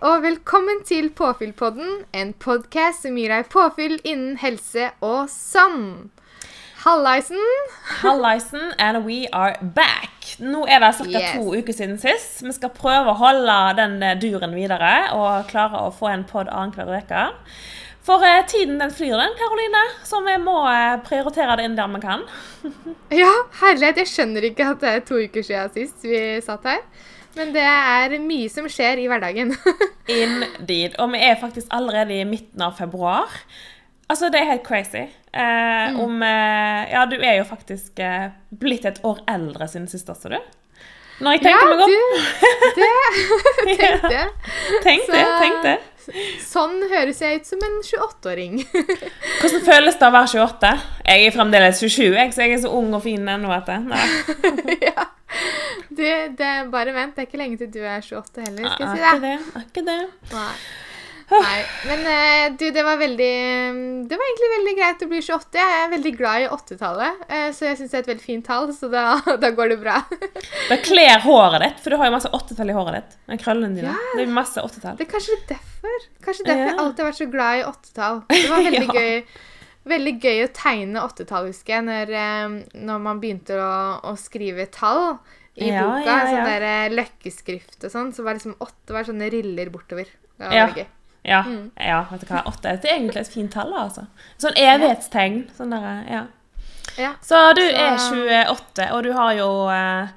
Og velkommen til Påfyllpodden, en podkast som gir deg påfyll innen helse og sånn. Hallaisen! Hallaisen, and we are back. Nå er det ca. Yes. to uker siden sist. Vi skal prøve å holde den eh, duren videre og klare å få en pod annenhver uke. For eh, tiden den flyr, den, Karoline. Så vi må eh, prioritere det inn der vi kan. Ja, herlighet, jeg skjønner ikke at det er to uker siden sist vi satt her. Men det er mye som skjer i hverdagen. Indeed. Og vi er faktisk allerede i midten av februar. Altså, det er helt crazy. Eh, om eh, Ja, du er jo faktisk eh, blitt et år eldre siden sist altså, du. Når jeg tenker meg om. du, det tenkte jeg. Tenk det, tenk det. Sånn høres jeg ut som en 28-åring. Hvordan føles det å være 28? Jeg er fremdeles 27, jeg, så jeg er så ung og fin ennå. ja. Du, det, bare vent, det er ikke lenge til du er 28 heller, skal er jeg ikke si det. det. Er ikke det. Nei. Nei. Men eh, du, det var veldig Det var egentlig veldig greit å bli 28. Jeg er veldig glad i 80-tallet, eh, så jeg syns det er et veldig fint tall, så da, da går det bra. Da kler håret ditt, for du har jo masse 8-tall i håret ditt. Med krøllene dine. Ja. Det er masse 8-tall. Det er kanskje derfor. Kanskje derfor jeg alltid har vært så glad i 8-tall. Det var veldig Ja. gøy. Veldig gøy å tegne 80-tall, husker jeg, når, eh, når man begynte å, å skrive tall i Ja, boka. ja, ja. Sånn der eh, løkkeskrift og sånn. Så var liksom åtte var sånne riller bortover. Det var Ja. gøy. Ja, Mm. ja, vet du hva. 8 er egentlig et fint tall, altså. Sånn evighetstegn. Sånn der, ja. Ja. Så du er 28, og du har jo eh,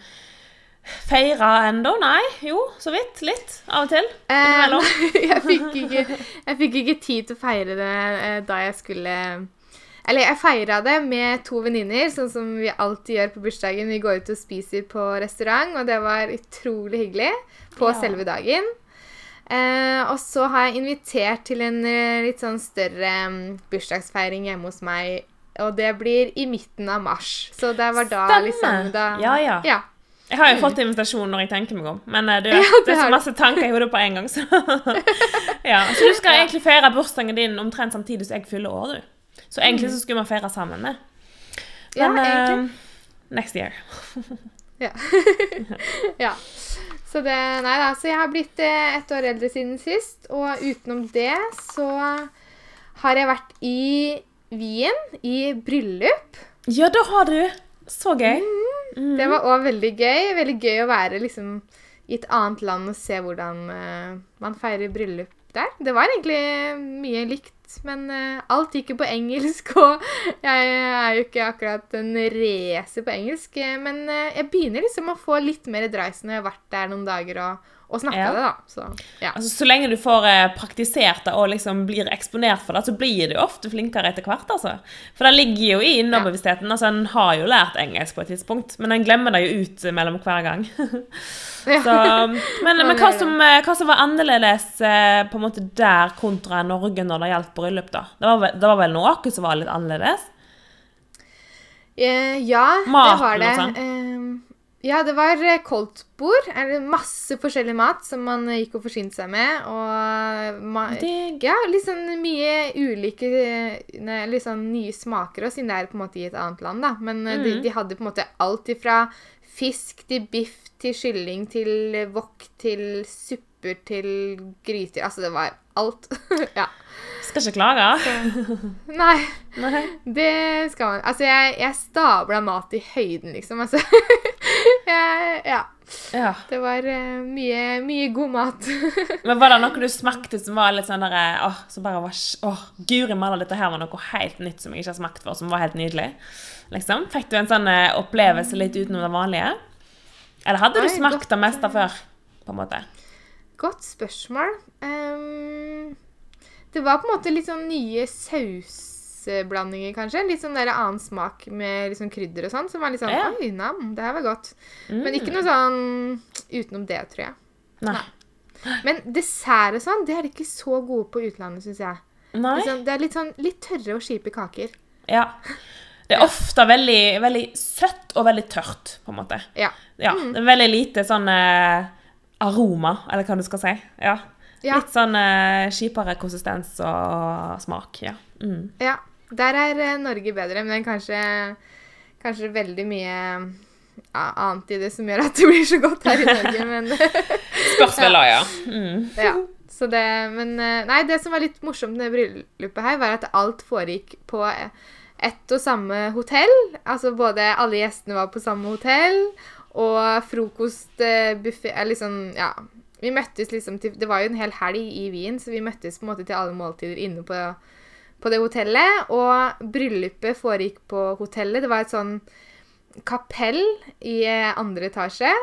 feira ennå? Nei? Jo, så vidt. Litt. Av og til. Eh, jeg, fikk ikke, jeg fikk ikke tid til å feire det eh, da jeg skulle Eller jeg feira det med to venninner, sånn som vi alltid gjør på bursdagen. Vi går ut og spiser på restaurant, og det var utrolig hyggelig på Ja. selve dagen. Eh, og så har jeg invitert til en eh, litt sånn større mm, bursdagsfeiring hjemme hos meg. Og det blir i midten av mars. Så det var da Stemme. liksom da, Ja, ja. ja. Jeg har jo fått invitasjon når jeg tenker meg om, men det, du, Ja, det det er så masse tanker i hodet på en gang. Så, ja. så du skal egentlig feire bursdagen din omtrent samtidig som jeg fyller år, du. Så egentlig så skulle vi feire sammen. det. Mm. Ja, Men egentlig. eh, next year. Ja. ja. Så det Nei da. Så jeg har blitt eh, ett år eldre siden sist. Og utenom det så har jeg vært i Wien i bryllup. Ja, da har du. Så gøy. Mm. Det var òg veldig gøy. Veldig gøy å være liksom i et annet land og se hvordan uh, man feirer bryllup der. Det var egentlig mye likt, men uh, alt gikk jo på engelsk, og jeg er jo ikke akkurat en racer på engelsk. eh, Men uh, jeg begynner liksom å få litt mer dreis når jeg har vært der noen dager og, og snakka Ja. det, da. Så ja. Altså, så lenge du får eh, praktisert det og liksom blir eksponert for det, så blir du ofte flinkere etter hvert. altså. For det ligger jo i underbevisstheten. altså En har jo lært engelsk på et tidspunkt, men en glemmer det jo ut mellom hver gang. så, men, men hva, som, eh, hva som var annerledes eh, på en måte der kontra Norge når det gjaldt bryllup? da? Det var, vel, det var vel noe som var litt annerledes? Eh, ja, det var det. Eh, ja, det var eh, koldtbord. Masse forskjellig mat som man eh, gikk og forsynte seg med. Og ja, litt sånn mye ulike liksom Litt sånn nye smaker og siden det er på en måte i et annet land, da. Men mm. de, de hadde på en måte alt ifra fisk til biff til kylling til eh, wok til supper til gryter. Altså, det var alt. ja. Skal ikke klage. Nei. Nei. Det skal man. Altså, jeg, jeg stabla mat i høyden, liksom. Altså. ja. Ja. Det var eh, mye, mye god mat. Men var det noe du smakte som var litt sånn der, åh, som bare var, åh, guri malla, dette her var noe helt nytt som jeg ikke har smakt før, som var helt nydelig? Liksom? Fikk du en sånn eh, opplevelse litt utenom det vanlige? Eller hadde du Oi, smakt det meste før, på en måte? Godt spørsmål. Um, det var på en måte litt sånn nye sausblandinger, kanskje. Litt sånn der annen smak med sånn krydder og sånn. Som var litt sånn Ja. Oi, nam, det her var godt. Men Mm. ikke noe sånn utenom det, tror jeg. Nei. Men dessert og sånn, det er de ikke så gode på utlandet, syns jeg. Nei? Sånn- det er litt sånn litt tørre og kjipe kaker. Ja. Det er ofte veldig, veldig søtt og veldig tørt, på en måte. Ja. Ja, det er veldig lite sånn eh, aroma, eller hva du skal si. Ja. Ja. Litt sånn eh, kjipere konsistens og smak, ja. Mm. Ja, der er eh, Norge bedre, men kanskje, kanskje veldig mye ja, annet i det som gjør at det blir så godt her i Norge. Men Spørs vel ja. Mm. Ja. Så det, men eh, nei, det som var litt morsomt med bryllupet her, var at alt foregikk på ett og samme hotell. Altså både alle gjestene var på samme hotell, og frokostbuffé Liksom, ja. Vi møttes liksom til Det var jo en hel helg i Wien, så vi møttes på en måte til alle måltider inne på, på det hotellet. Og bryllupet foregikk på hotellet. Det var et sånn kapell i eh, andre etasje.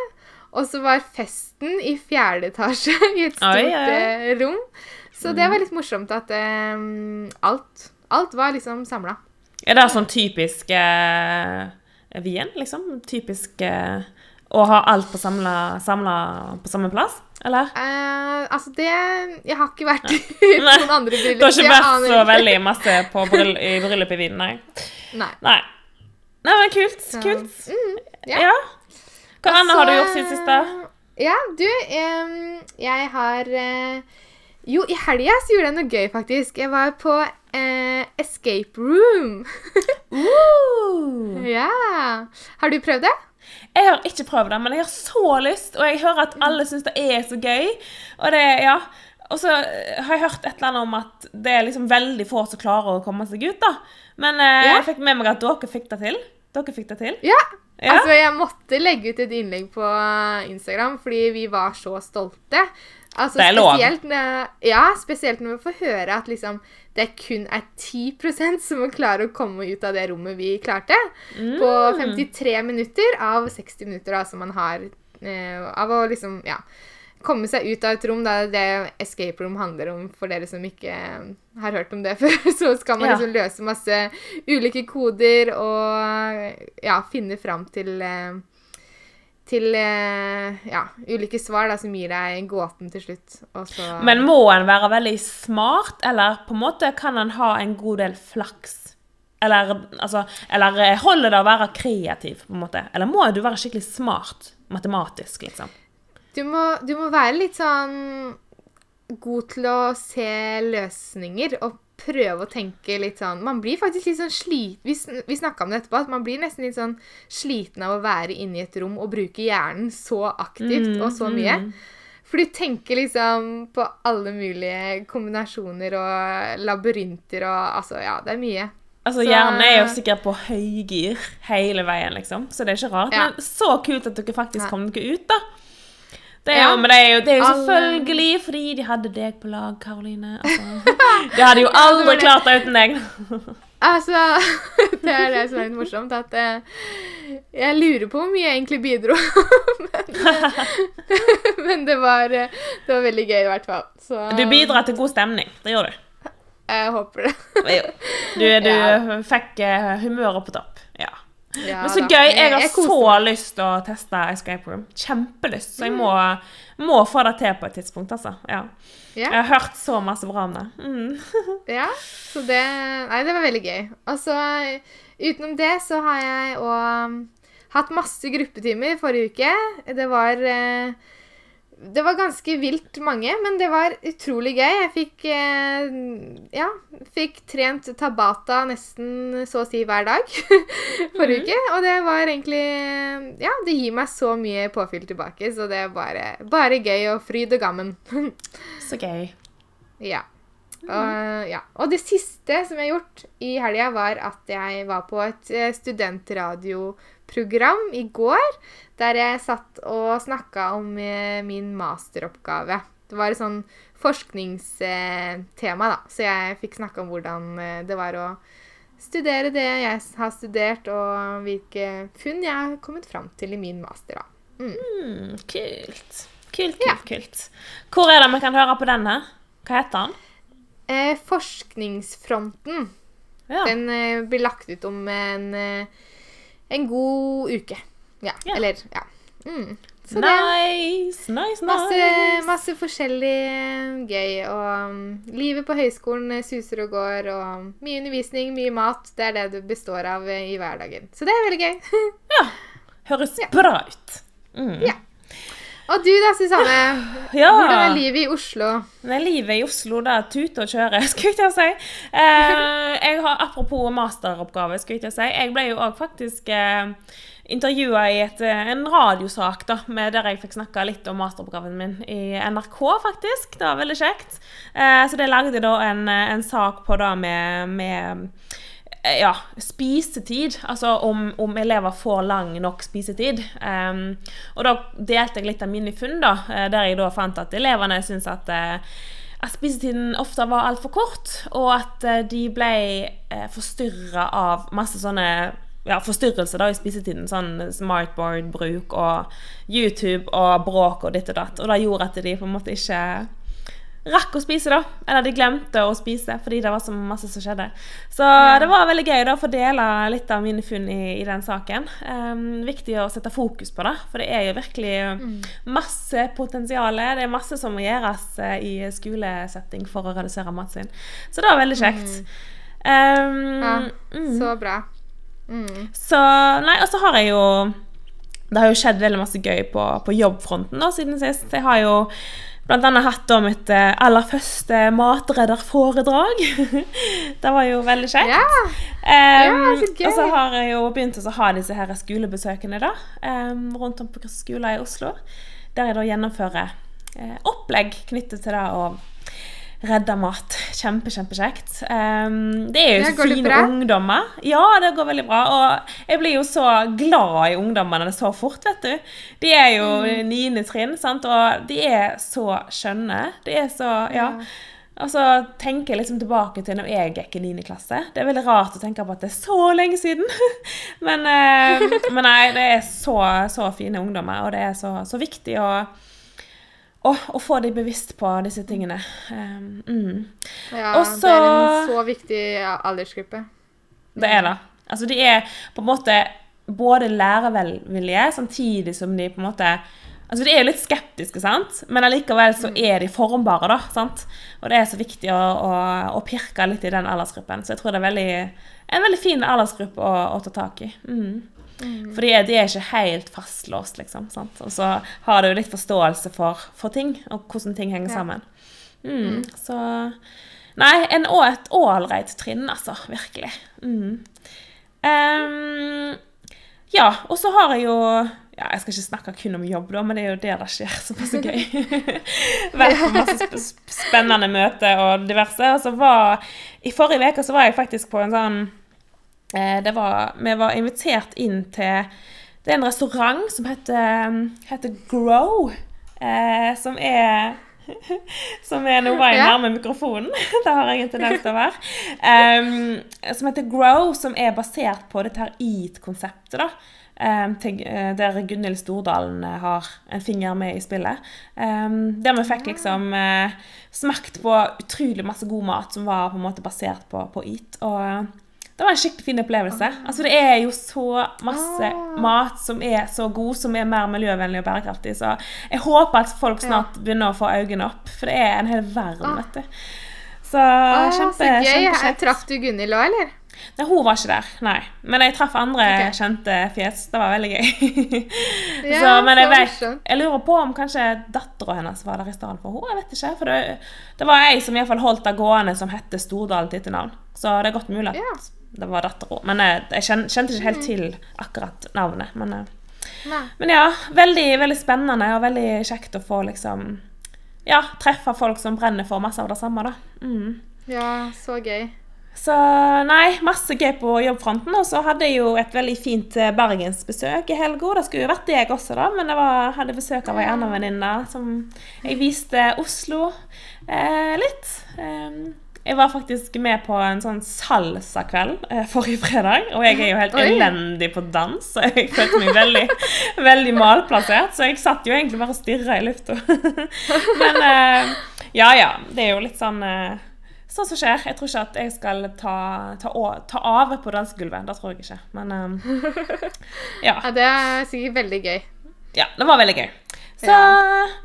Og så var festen i fjerde etasje i et stort Oi, oi, eh, rom. Så det var litt morsomt at um, alt, alt var liksom samla. Er det sånn typisk eh, Wien, liksom? Typisk eh, å ha alt på samla, samla på samme plass? Eller? Eh, altså, det Jeg har ikke vært i noen andre bryllup. Du har ikke vært så veldig masse på bryll i bryllup i Wien, nei? Nei. Nei. Nei, men kult. Så, Kult. mm, ja. Ja. Hva annet har du gjort siden sist? Ja, du, em, jeg har eh, Jo, i helga så gjorde jeg noe gøy, faktisk. Jeg var på eh, escape room. Uh. ja. Har du prøvd det? Jeg har ikke prøvd det, men jeg har så lyst, og jeg hører at alle syns det er så gøy. Og det, ja. Og så eh, har jeg hørt et eller annet om at det er liksom veldig få som klarer å komme seg ut, da. Men eh, Ja. jeg fikk med meg at dere fikk det til. Dere fikk det til. Ja. Ja. Altså, jeg måtte legge ut et innlegg på Instagram fordi vi var så stolte. Altså, Det er lov. Spesielt når, ja, spesielt når vi får høre at liksom, det kun er 10% som må klare å komme ut av det rommet vi klarte. På Mm. 53 minutter av 60 minutter da, som man har eh, av å liksom, ja, komme seg ut av et rom. Da det escape room handler om, for dere som ikke har hørt om det før, så skal man Ja. liksom løse masse ulike koder og ja, finne fram til eh, til eh, ja, ulike svar da, som gir deg gåten til slutt. Og så Men må en være veldig smart, eller på en måte kan en ha en god del flaks? Eller, altså, eller eh, holder det å være kreativ, på en måte? Eller må du være skikkelig smart matematisk, liksom? du, må, du må være litt sånn god til å se løsninger og prøve å tenke litt sånn Man blir faktisk litt sånn slit... Vi, vi snakka om det etterpå, at man blir nesten litt sånn sliten av å være inne i et rom og bruke hjernen så aktivt og så mye. For du tenker liksom på alle mulige kombinasjoner og labyrinter og Altså, ja, det er mye. Altså, Så- Hjernen er jo sikkert på høygir hele veien, liksom. Så det er ikke rart. Ja. Men så kult at dere faktisk ja. kom dere ut, da. Det er Ja. jo, men det er jo, det er jo selvfølgelig fordi de hadde deg på lag, Karoline. Altså, de hadde jo aldri klart det uten deg. Altså, det er det som er litt morsomt, at eh, jeg lurer på hvor mye jeg egentlig bidro. men, men det var, det var veldig gøy i hvert fall. Så Du bidrar til god stemning. Det gjør du. jeg håper det. Du, du Ja. fikk eh, humøret på topp. Ja. Men så gøy. Jeg har jeg så lyst til å teste Escape Room. Kjempelyst. Så jeg Mm. må, må få det til på et tidspunkt, altså. Ja. Ja. Jeg har hørt så masse bra om det. Mm. Ja, så det Nei, det var veldig gøy. Og så utenom det så har jeg òg hatt masse gruppetimer forrige uke. Det var eh, Det var ganske vilt mange, men det var utrolig gøy. Jeg fikk eh, Ja, fikk trent tabata nesten så å si hver dag forrige uke. Og det var egentlig Ja, det gir meg så mye påfyll tilbake, så det er bare, bare gøy og fryd og gammen. Så gøy. Ja. Og, ja. og det siste som jeg har gjort i helga, var at jeg var på et eh, studentradioprogram i går. Der jeg satt og snakka om eh, min masteroppgave. Det var et sånn forskningstema, da. Så jeg fikk snakka om hvordan eh, det var å studere det jeg har studert, og hvilke funn jeg har kommet fram til i min master, da. Mm, kult. Kult, kult, Ja. kult. Hvor er det vi kan høre på denne? Hva heter den? Eh, forskningsfronten. Ja. Den eh, blir lagt ut om en, eh, en god uke. Ja, Ja. eller Ja. Mm. Så det Nice, nice, masse, nice. masse forskjellig eh, gøy. Og um, livet på høyskolen eh, suser og går, og mye undervisning, mye mat. Det er det du består av eh, i hverdagen. Så det er veldig gøy. ja. Høres bra ut. Mm. Ja. Og du da, Susanne? Ja. Hvordan er livet i Oslo? Det er livet i Oslo, da. Tute og kjøre, skulle jeg til å si. Eh, jeg har, apropos masteroppgave, skulle jeg til å si. Jeg ble jo òg faktisk eh, intervjua i et, eh, en radiosak da, med der jeg fikk snakka litt om masteroppgaven min i NRK, faktisk. Det var veldig kjekt. Eh, så det lagde da en, en sak på da med, med eh, ja, spisetid. Altså om, om, elever får lang nok spisetid. Um, og da delte jeg litt av mine funn, da, der jeg da fant at elevene syns at uh, at spisetiden ofte var altfor kort, og at de ble eh, forstyrra av masse sånne ja, forstyrrelser da i spisetiden. Sånn smartboard-bruk og YouTube og bråk og ditt og datt. Og det gjorde at de på en måte ikke rakk å spise, da. Eller de glemte å spise fordi det var så masse som skjedde. Så ja. det var veldig gøy da å få dele litt av mine funn i, i den saken. Um, viktig å sette fokus på det, for det er jo virkelig mm. masse potensial. Det er masse som må gjøres uh, i skolesetting for å redusere matsvinn. Så det var veldig kjekt. Mm. Um, ja, mm. så bra. Mm. Så Nei, og så har jeg jo Det har jo skjedd veldig masse gøy på, på jobbfronten da, siden sist. Jeg har jo blant annet hatt da mitt eh, aller første matredderforedrag. det var jo veldig kjekt. Ja. Um, ja, så gøy. Og så har jeg jo begynt å ha disse her skolebesøkene da, um, rundt om på skoler i Oslo. Der jeg da gjennomfører uh, opplegg knyttet til det å redda mat. Kjempe, kjempekjekt. Um, det er jo så fine ungdommer. Ja, det går veldig bra. Og jeg blir jo så glad i ungdommene så fort, vet du. De er jo mm. niende trinn, sant, og de er så skjønne. De er så Ja. Og så tenker jeg liksom tilbake til når jeg gikk i 9. klasse. Det er veldig rart å tenke på at det er så lenge siden. men, uh, men, nei, det er så, så fine ungdommer, og det er så, så viktig å å, få deg bevisst på disse tingene. Um, mm. Ja, Også, det er en så viktig aldersgruppe. Det er det. Altså, de er på en måte både lærevelvillige, samtidig som de på en måte Altså, De er jo litt skeptiske, sant? men allikevel så mm. er de formbare. da, sant? Og det er så viktig å, å, å pirke litt i den aldersgruppen. Så jeg tror det er veldig, en veldig fin aldersgruppe å, å ta tak i. Mm. Mm. For de er ikke helt fastlåst, liksom. Sant? Og så har du litt forståelse for, for, ting, og hvordan ting henger ja. sammen. Mm. Mm. Så Nei, en, et ålreit trinn, altså. Virkelig. Um, ja, og så har jeg jo ja, Jeg skal ikke snakke kun om jobb, da, men det er jo det det skjer som er så gøy. Vært på masse spennende møter og diverse. Og så var I forrige uke så var jeg faktisk på en sånn var, vi var invitert inn til Det er en restaurant som heter, heter Grow. Eh, som er som er noe vei nærme mikrofonen. det har jeg en tendens til å være. Um, som heter Grow, som er basert på dette her EAT-konseptet. da. Um, til, uh, der Gunhild Stordalen uh, har en finger med i spillet. Um, der vi fikk liksom uh, smakt på utrolig masse god mat som var på en måte basert på, på EAT. Og det var en skikkelig fin opplevelse. Altså, det er jo så masse ah. mat som er så god, som er mer miljøvennlig og bærekraftig. Så jeg håper at folk snart begynner å få øynene opp, for det er en hel verden, ah. vet du. Så ah, kjempe, så gøy. Traff du Gunhild òg, eller? Nei, hun var ikke der, nei. Men jeg traff andre okay. kjente fjes. Det var veldig gøy. ja, så, men jeg, vet, jeg lurer på om kanskje dattera hennes var der i stedet for henne. Jeg vet ikke. For det, det var ei som iallfall holdt det gående, som het Stordalen til etternavn. Så det er godt mulig ja det var dattera. Men jeg, jeg, kjente ikke helt til akkurat navnet. Men, eh, men, ja, veldig, veldig spennende og veldig kjekt å få liksom Ja, treffe folk som brenner for masse av det samme, da. Mm. Ja, så gøy. Så nei, masse gøy på jobbfronten. Og så hadde jeg jo et veldig fint eh, bergensbesøk i helga. Det skulle jo vært deg også, da, men jeg var, hadde besøk av ei anna venninne som jeg viste Oslo eh, litt. Um, jeg var faktisk med på en sånn salsakveld eh, forrige fredag. Og jeg er jo helt Oi. elendig på dans, så jeg følte meg veldig, veldig malplassert. Så jeg satt jo egentlig bare og stirra i lufta. Men eh, ja, ja. Det er jo litt sånn eh, Sånn som skjer. Jeg tror ikke at jeg skal ta, ta, ta av på dansegulvet. Det tror jeg ikke. Men eh, ja. ja. Det er sikkert veldig gøy. Ja, det var veldig gøy. Så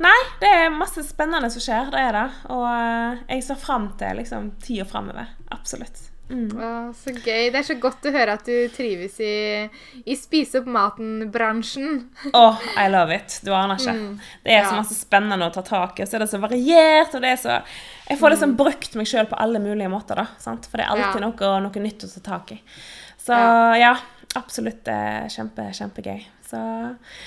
nei, det er masse spennende som skjer. Det er det. Og eh, jeg ser fram til liksom, tida framover. Absolutt. Mm. Å, så gøy. Det er så godt å høre at du trives i, i spise opp maten-bransjen. oh, I love it. Du aner ikke. Mm. Det er ja. så masse spennende å ta tak i, og så er det så variert. og det er så... Jeg får liksom mm. brukt meg sjøl på alle mulige måter, da. Sant? For det er alltid ja. noe, noe, nytt å ta tak i. Så ja. ja. absolutt er kjempe, kjempegøy. Så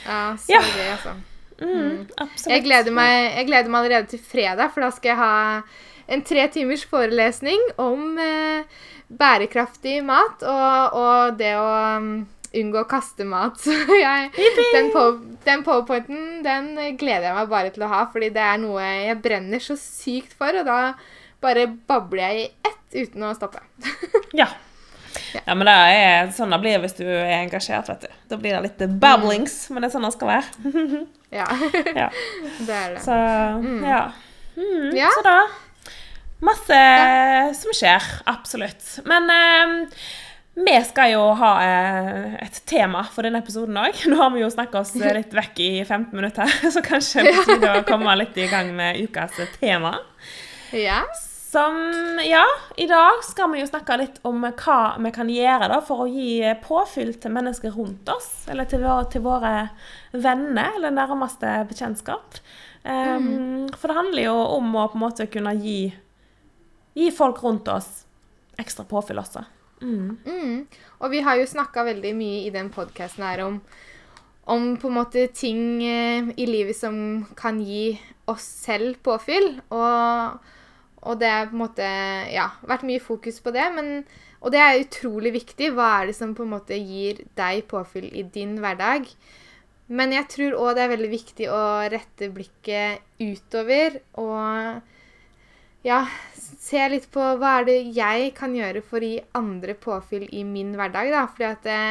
Ja, så Ja. gøy, altså. Mm, absolutt. Jeg gleder, meg, jeg gleder meg allerede til fredag, for da skal jeg ha en tre timers forelesning om eh, bærekraftig mat og, og det å um, unngå å kaste mat. Jeg, den, på, den powerpointen den gleder jeg meg bare til å ha, fordi det er noe jeg brenner så sykt for, og da bare babler jeg i ett uten å stoppe. Ja. Ja, men det er sånn det blir hvis du er engasjert, vet du. Da blir det litt babblings, men det er sånn det skal være. Ja, Ja. det er det. Så ja. Mm, Ja. Så da Masse som skjer. Absolutt. Men eh, vi skal jo ha eh, et tema for denne episoden òg. Nå har vi jo snakka oss litt vekk i 15 minutter, så kanskje det er på tide å komme litt i gang med ukas tema. Ja. Som Ja, i dag skal vi jo snakke litt om hva vi kan gjøre da for å gi påfyll til mennesker rundt oss, eller til våre, til våre venner eller nærmeste bekjentskap. Um, For det handler jo om å på en måte kunne gi, gi folk rundt oss ekstra påfyll også. Mm. Mm. Og vi har jo snakka veldig mye i den podkasten her om, om på en måte ting eh, i livet som kan gi oss selv påfyll. Og, og det er på en måte Ja, vært mye fokus på det. Men, og det er utrolig viktig. Hva er det som på en måte gir deg påfyll i din hverdag? Men jeg tror òg det er veldig viktig å rette blikket utover og ja, se litt på hva er det jeg kan gjøre for å gi andre påfyll i min hverdag. da. Fordi at det,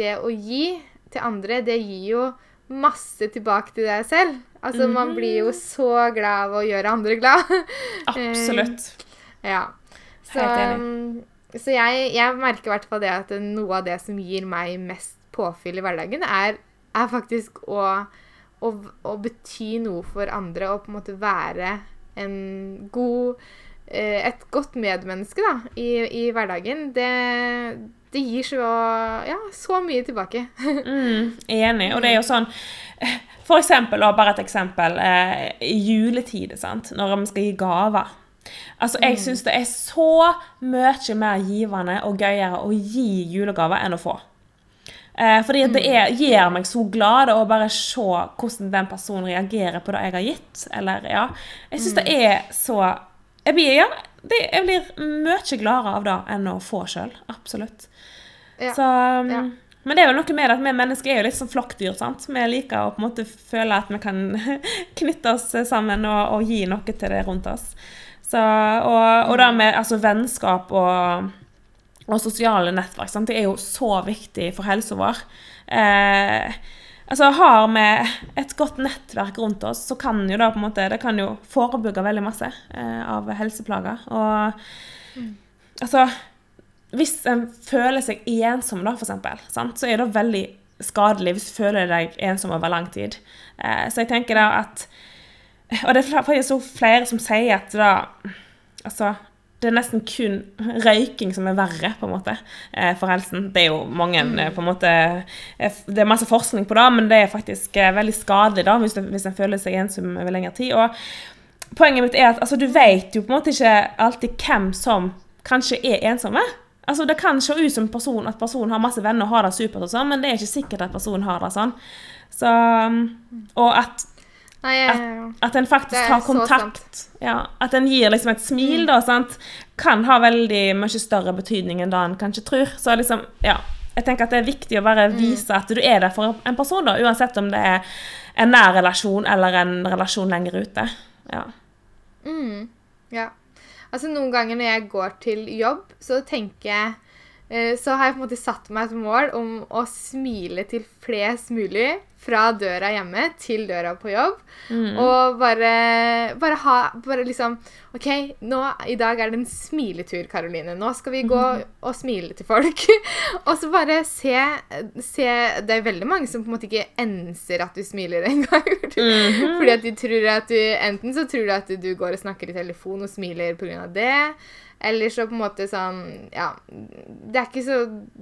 det å gi til andre, det gir jo masse tilbake til deg selv. Altså, Man blir jo så glad av å gjøre andre glad. Absolutt. ja. Så, Helt enig. så jeg, jeg merker i hvert fall det at noe av det som gir meg mest påfyll i hverdagen, er, er faktisk å, å, å bety noe for andre og på en måte være en god eh, Et godt medmenneske da, i, i hverdagen. Det, det gir så, ja, så mye tilbake. Mm, enig. Og det er jo sånn For eksempel, og bare et eksempel, eh, i juletid, sant? når vi skal gi gaver. Altså, Jeg syns det er så mye mer givende og gøyere å gi julegaver enn å få. Eh, fordi det er, gjør meg så glad å bare se hvordan den personen reagerer på det jeg har gitt. Eller, ja. Jeg syns det er så Jeg blir, ja, det, jeg blir mye gladere av det enn å få sjøl. Absolutt. Ja. Så, um, Ja. Men det er jo noe med at vi mennesker er jo litt som flokkdyr. sant? Vi liker å på en måte føle at vi kan knytte oss sammen og, og gi noe til det rundt oss. Så, og, og det med altså, vennskap og, og sosiale nettverk sant? det er jo så viktig for helsa vår. Eh, altså Har vi et godt nettverk rundt oss, så kan jo det på en måte, det kan jo forebygge veldig masse eh, av helseplager. Og altså Hvis en føler seg ensom, da, for eksempel, sant? så er det veldig skadelig hvis du føler deg ensom over lang tid. Eh, så jeg tenker da at Og det er faktisk så flere som sier at da Altså det er nesten kun røyking som er verre på en måte, eh, for helsen. Det er jo mange eh, på en måte eh, Det er masse forskning på det, men det er faktisk veldig skadelig da, hvis, det, hvis en føler seg ensom over lengre tid. Og poenget mitt er at altså, du vet jo på en måte ikke alltid hvem som kanskje er ensomme. Altså, Det kan se ut som person, at personen har masse venner og har det supert, og sånn, men det er ikke sikkert at personen har det sånn. Så, og at Nei, jeg, at en faktisk så kontakt. Ja, at en gir liksom et smil, da, sant? kan ha veldig mye større betydning enn det en kanskje tror. Så liksom, ja, jeg tenker at det er viktig å bare vise at du er der for en person, da, uansett om det er en nær relasjon eller en relasjon lenger ute. Ja. Mm, ja. Altså Noen ganger når jeg går til jobb, så tenker jeg eh, Så har jeg på en måte satt meg et mål om å smile til flest mulig fra døra hjemme til døra på jobb. Og bare, bare ha Bare liksom OK, nå, i dag er det en smiletur, Karoline. Nå skal vi gå og smile til folk. og så bare se, se Det er veldig mange som på en måte ikke enser at du smiler engang. Fordi at de tror at du Enten så tror de at du går og snakker i telefon og smiler pga. det. Eller så på en måte sånn Ja. Det er ikke så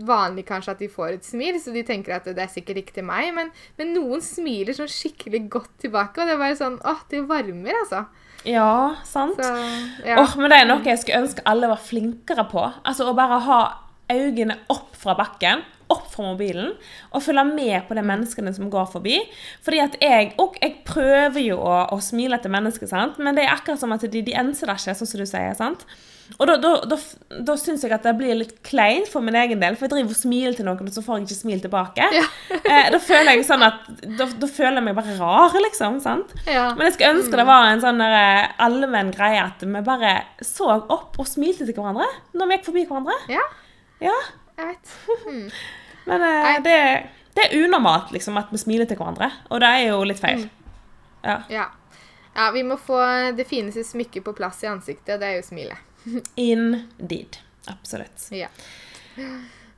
vanlig kanskje at de får et smil, så de tenker at det er sikkert ikke til meg. Men, men noen smiler sånn skikkelig godt tilbake, og det er bare sånn Åh, det varmer, altså. ja, sant? Så, ja. Åh, men det er noe jeg skulle ønske alle var flinkere på. Altså Å bare ha øynene opp fra bakken, opp fra mobilen, og følge med på de menneskene som går forbi. Fordi at jeg, og jeg prøver jo å, å smile til mennesker, sant? men det er akkurat som at de, de enser deg ikke, sånn som du sier. sant? Og da, da, da, da syns jeg at det blir litt kleint for min egen del, for jeg driver og smiler til noen, og så får jeg ikke smil tilbake. Ja. eh, da føler jeg sånn at da, føler jeg meg bare rar, liksom. sant? Ja. Men jeg skulle ønske det var en sånn der, eh, allmenn greie at vi bare så opp og smilte til hverandre når vi gikk forbi hverandre. Ja, Ja, jeg vet. Mm. Men eh, det, det er unormalt liksom, at vi smiler til hverandre, og det er jo litt feil. Ja. Ja. ja, vi må få det fineste smykket på plass i ansiktet, og det er jo smilet. Indeed. Absolutt. Ja.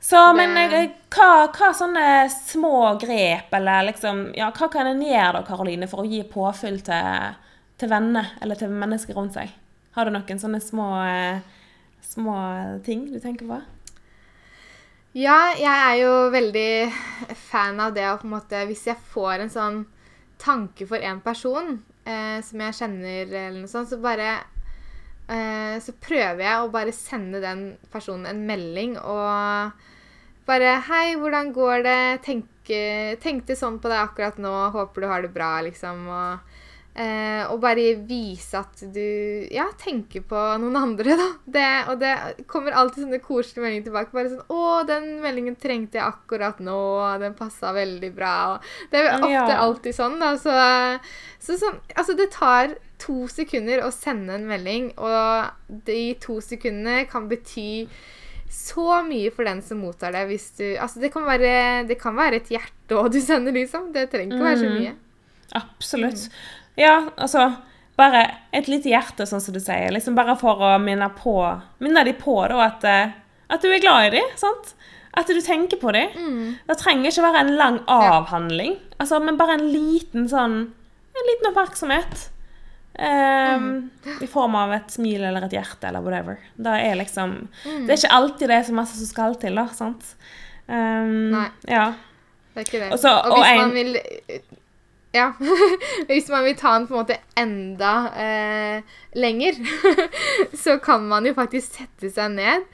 Så, men eh, hva, hva sånne små grep, eller liksom Ja, hva kan en gjøre da, Karoline, for å gi påfyll til, til venner, eller til mennesker rundt seg? Har du noen sånne små, eh, små ting du tenker på? Ja, jeg er jo veldig fan av det å på en måte Hvis jeg får en sånn tanke for en person eh, som jeg kjenner, eller noe sånt, så bare eh, Så prøver jeg å bare sende den personen en melding og bare Hei, hvordan går det? Tenk, tenkte sånn på deg akkurat nå. Håper du har det bra, liksom. Og, eh, og bare vise at du ja, tenker på noen andre, da. Det, og det kommer alltid sånne koselige meldinger tilbake. Bare sånn 'Å, den meldingen trengte jeg akkurat nå. Den passa veldig bra.' Det er ofte Ja. alltid sånn, da. Så, så sånn Altså, det tar to sekunder å sende en melding, og de to sekundene kan bety så mye for den som mottar det. Hvis du, altså det, kan være, det kan være et hjerte du sender, liksom. Det trenger ikke være så Mm. mye. Absolutt. Ja, altså Bare et lite hjerte, sånn som du sier. liksom Bare for å minne på Minne de på da, at, eh, at du er glad i dem. sant? At du tenker på dem. Mm. Det trenger ikke være en lang avhandling, altså, men bare en liten sånn En liten oppmerksomhet. Ehm, I form av et smil eller et hjerte eller whatever. Det er liksom Mm. Det er ikke alltid det er så masse som skal til, da. sant? Um, Nei. Ja. Det er ikke det. Og hvis og en- man vil Ja. hvis man vil ta den på en måte enda eh, lenger, så kan man jo faktisk sette seg ned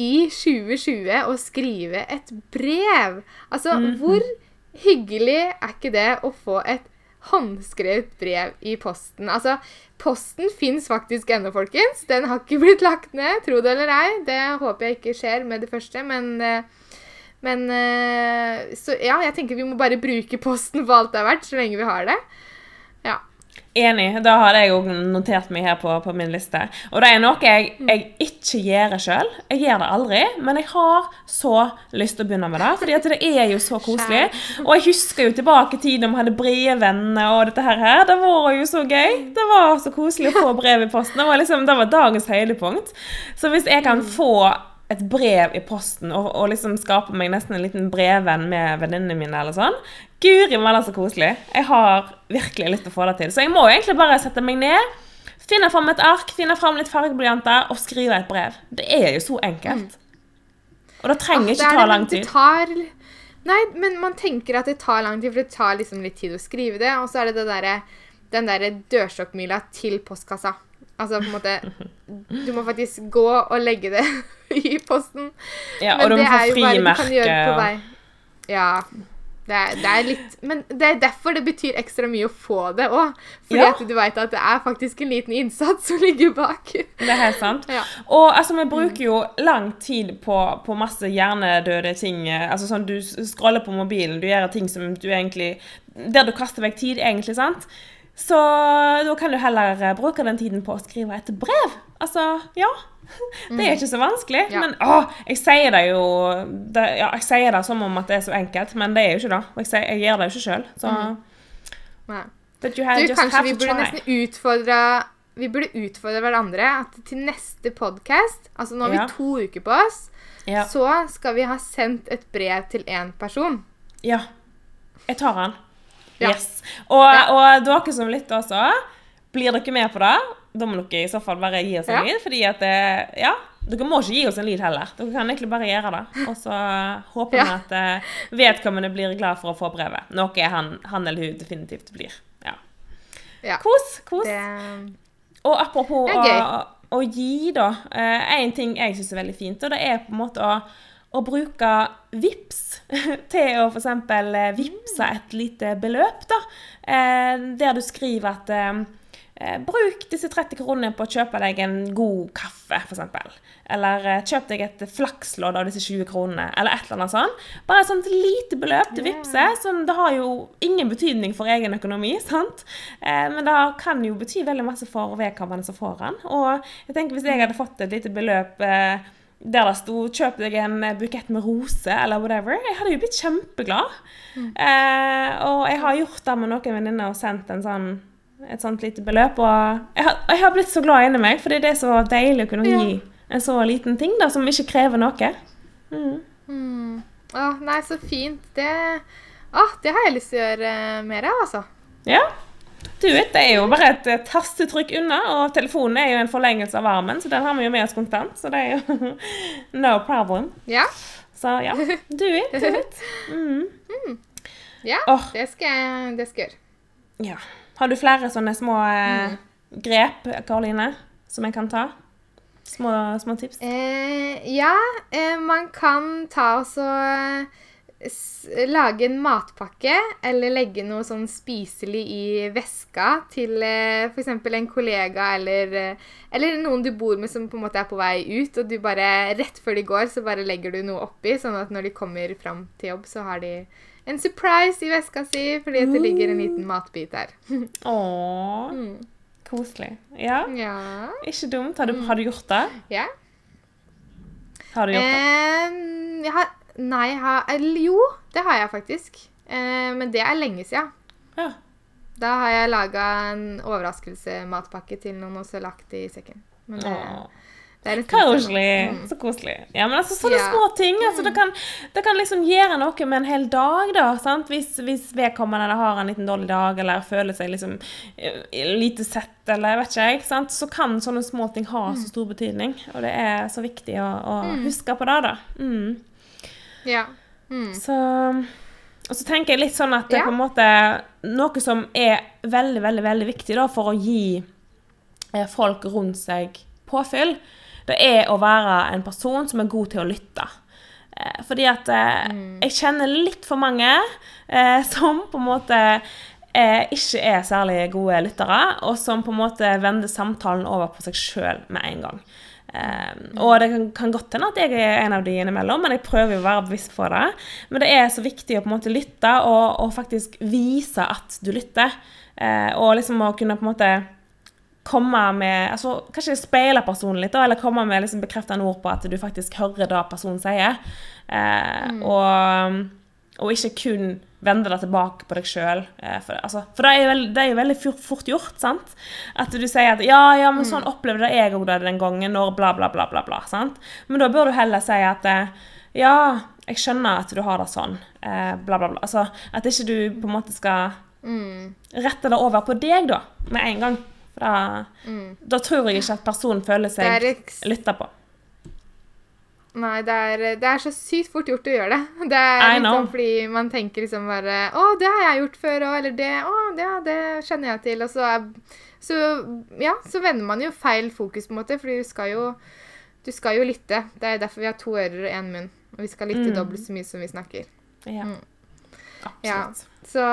i 2020 og skrive et brev. Altså, Mhm. hvor hyggelig er ikke det å få et håndskrevet brev i posten? Altså, posten fins faktisk ennå, folkens. Den har ikke blitt lagt ned, tro det eller ei. Det håper jeg ikke skjer med det første, men eh, men eh, Så ja, jeg tenker vi må bare bruke posten for alt det er verdt, så lenge vi har det. Ja. Enig. Da hadde jeg jo notert meg her på, på min liste. Og det er noe jeg, jeg ikke gjør sjøl. Jeg gjør det aldri, men jeg har så lyst til å begynne med det. fordi det er jo så koselig. Og jeg husker jo tilbake tiden da vi hadde brevvenner og dette her. her. Det var jo så gøy. Det var så koselig å få brev i posten. Det var, liksom, det var dagens høydepunkt. Så hvis jeg kan få et brev i posten og, og liksom skape meg nesten en liten brevvenn med venninnene mine, eller sånn. Guri malla så koselig. Jeg har virkelig lyst til å få det til. Så jeg må egentlig bare sette meg ned, finne fram et ark, finne fram litt fargeblyanter og skrive et brev. Det er jo så enkelt. Og det trenger Ah, ikke ta lang tid. Tar, nei, men man tenker at det tar lang tid, for det tar liksom litt tid å skrive det. Og så er det, det der, den derre dørstokkmila til postkassa. Altså på en måte Du må faktisk gå og legge det i posten. Ja, Men og du det er jo bare du kan gjøre på vei. Ja. Det er, det er litt Men det er derfor det betyr ekstra mye å få det òg. Fordi Ja. at du veit at det er faktisk en liten innsats som ligger bak. Det er helt sant. Ja. Og altså, vi bruker jo lang tid på, på masse hjernedøde ting. eh, Altså sånn, Du scroller på mobilen, du gjør ting som du egentlig Der du kaster vekk tid, egentlig, sant? Så da kan du heller eh, bruke den tiden på å skrive et brev. Altså, ja. Det er ikke så vanskelig. Ja. Men å, jeg sier det jo det, ja, Jeg sier det som om at det er så enkelt, men det er jo ikke det. Og jeg, jeg gjør det jo ikke sjøl. Så mm. But you have, Du, just kanskje have vi burde nesten utfordre Vi burde utfordre hverandre at til neste podkast Altså nå har Ja. vi to uker på oss. Ja. Så skal vi ha sendt et brev til én person. Ja. Jeg tar den. Ja. Yes. Og, og dere som lytter også, blir dere med på det? Da må dere i så fall bare gi oss en lyd. fordi at det, ja, Dere må ikke gi oss en lyd heller. Dere kan egentlig bare gjøre det. Og så håper vi Ja. at eh, vedkommende blir glad for å få brevet. Noe han, han eller hun definitivt blir. Ja. Ja. Kos, kos. Det, Og apropos å, å gi, da. Én En ting jeg syns er veldig fint, og det er på en måte å, å bruke VIPS til å f.eks. vippse et lite beløp, da. Eh, der du skriver at eh, eh, bruk disse 30 kronene på å kjøpe deg en god kaffe, f.eks. Eller eh, kjøp deg et flakslodd av disse 20 kronene, eller et eller annet sånt. Bare et sånt lite beløp til vippse, som det har jo ingen betydning for egen økonomi, sant? Eh, men det kan jo bety veldig masse for vedkommende som får den. Og jeg tenker hvis jeg hadde fått et lite beløp eh, der det sto 'kjøp deg en bukett med roser', eller whatever. Jeg hadde jo blitt kjempeglad. Mm. Eh, og jeg har gjort det med noen venninner og sendt sånn, et sånt lite beløp. Og jeg har, jeg har, blitt så glad inni meg, for det er så deilig å kunne ja. gi en så liten ting da, som ikke krever noe. Mm. Mm. Å, nei, så fint. Det, å, det har jeg lyst til å gjøre mer av, altså. Ja. Du vet, Det er jo bare et eh, tastetrykk unna, og telefonen er jo en forlengelse av armen, så den har vi jo med oss kontant. Så det er jo no problem. Ja. Så ja. Do it. Mm. Mm. Ja, oh. det, skal jeg, det skal jeg gjøre. Ja. Har du flere sånne små eh, mm. grep, Karoline, som jeg kan ta? Små, små tips? Eh, ja, eh, man kan ta og så lage en matpakke eller legge noe sånn spiselig i veska til eh, f.eks. en kollega eller, eh, eller, noen du bor med som på en måte er på vei ut, og du bare rett før de går, så bare legger du noe oppi, sånn at når de kommer fram til jobb, så har de en surprise i veska si fordi det ligger en liten matbit der. Åh, mm. koselig. Ja. ja. Ikke dumt. Har du, har du, gjort det? Ja. Har du gjort det? Eh, jeg har Nei, ha, eller jo, det har jeg faktisk. Eh, men det er lenge siden. Ja. Da har jeg laga en overraskelsematpakke til noen og så lagt i sekken. Men det, det er Koselig. Mm. Så koselig. Ja, men altså, sånne ja. små ting. Altså, det, kan, det, kan, liksom gjøre noe med en hel dag, da. Sant? Hvis, hvis vedkommende har en liten dårlig dag, eller føler seg liksom eh, lite sett, eller vet ikke jeg, sant? så kan sånne små ting ha så mm. stor betydning. Og det er så viktig å, å mm. huske på det, da. Mm. Ja. Mm. Så Og så tenker jeg litt sånn at det ja. på en måte Noe som er veldig, veldig, veldig viktig da, for å gi eh, folk rundt seg påfyll, det er å være en person som er god til å lytte. Eh, fordi at eh, mm. jeg kjenner litt for mange eh, som på en måte eh, ikke er særlig gode lyttere, og som på en måte vender samtalen over på seg sjøl med en gang. Um, og det kan, kan godt hende at jeg er en av de innimellom, men jeg prøver jo å være bevisst på det. Men det er så viktig å på en måte lytte, og, og faktisk vise at du lytter. Uh, og liksom å kunne på en måte komme med altså Kanskje speile personen litt, da, eller komme med liksom bekreftende ord på at du faktisk hører det personen sier. Uh, mm. og, og ikke kun vende det tilbake på deg sjøl. Eh, for, altså, for det, er det, er jo veldig fort, fort, gjort, sant? At du sier at 'ja, ja, men sånn mm. opplevde jeg òg det den gangen', når bla, bla, bla, bla. bla, sant? Men da bør du heller si at eh, 'ja, jeg skjønner at du har det sånn', eh, bla, bla, bla. Altså, at ikke du på en måte skal mm. rette det over på deg, da, med en gang. For da, mm. da tror jeg ikke at personen føler seg lytta på. Nei, det er, det er, så sykt fort gjort å gjøre det. Det er liksom fordi man tenker liksom bare 'Å, det har jeg gjort før òg', eller det 'Å, det, det kjenner jeg til', og så, så Ja, så vender man jo feil fokus, på en måte, fordi du skal jo Du skal jo lytte. Det er derfor vi har to ører og én munn. Og vi skal lytte mm. dobbelt så mye som vi snakker. Ja. Mm. Absolutt. Ja. Så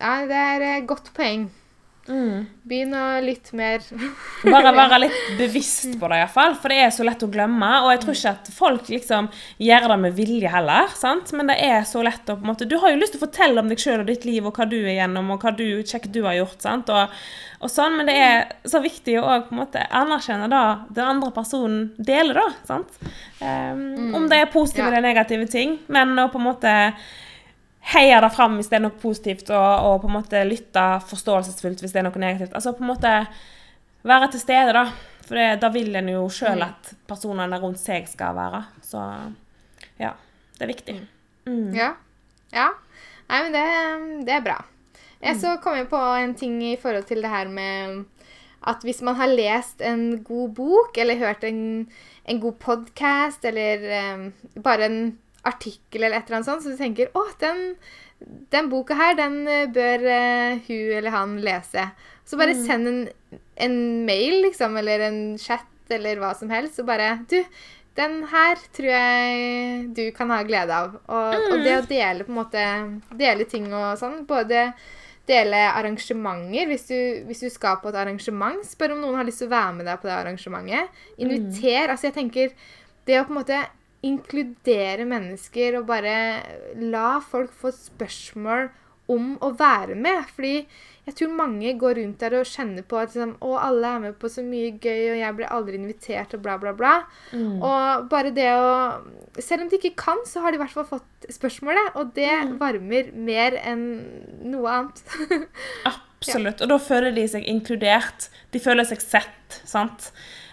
ja, det er et godt poeng. Mm. Begynne litt mer. Bare være litt bevisst på det, iallfall. For det er så lett å glemme. Og jeg tror ikke at folk liksom gjør det med vilje heller. sant? Men det er så lett å på en måte Du har jo lyst til å fortelle om deg sjøl og ditt liv og hva du er gjennom, og hva du kjekt du har gjort. sant? Og, og sånn, Men det er så viktig å på en måte anerkjenne da den andre personen deler, da. sant? Um, mm. Om det er positive ja. eller negative ting. Men å på en måte heie det fram hvis det er noe positivt, og, og, på en måte lytte forståelsesfullt hvis det er noe negativt. Altså på en måte være til stede, da. For det, da vil en jo sjøl mm. at personene rundt seg skal være. Så ja, det er viktig. Mm. Ja. Ja. Nei, men det, det er bra. Jeg så kom jeg på en ting i forhold til det her med at hvis man har lest en god bok, eller hørt en, en god podkast, eller um, bare en artikkel eller et eller annet sånt, så du tenker å, den, den boka her, den eh, bør uh, hun eller han lese. Så bare mm. send en, en, mail, liksom, eller en chat eller hva som helst, og bare Du, Den her tror jeg du kan ha glede av. Og, og det å dele på en måte Dele ting og sånn. Både dele arrangementer. Hvis du, hvis du skal på et arrangement, spør om noen har lyst til å være med deg på det arrangementet. Inviter. Altså, jeg tenker Det å på en måte inkludere mennesker og bare la folk få spørsmål om å være med. Fordi jeg tror mange går rundt der og kjenner på at liksom, å, alle er med på så mye gøy, og jeg blir aldri invitert, og bla, bla, bla. Og bare det å Selv om de ikke kan, så har de i hvert fall fått spørsmålet, og det varmer mer enn noe annet. Absolutt. Og da føler de seg inkludert. De føler seg sett, sant.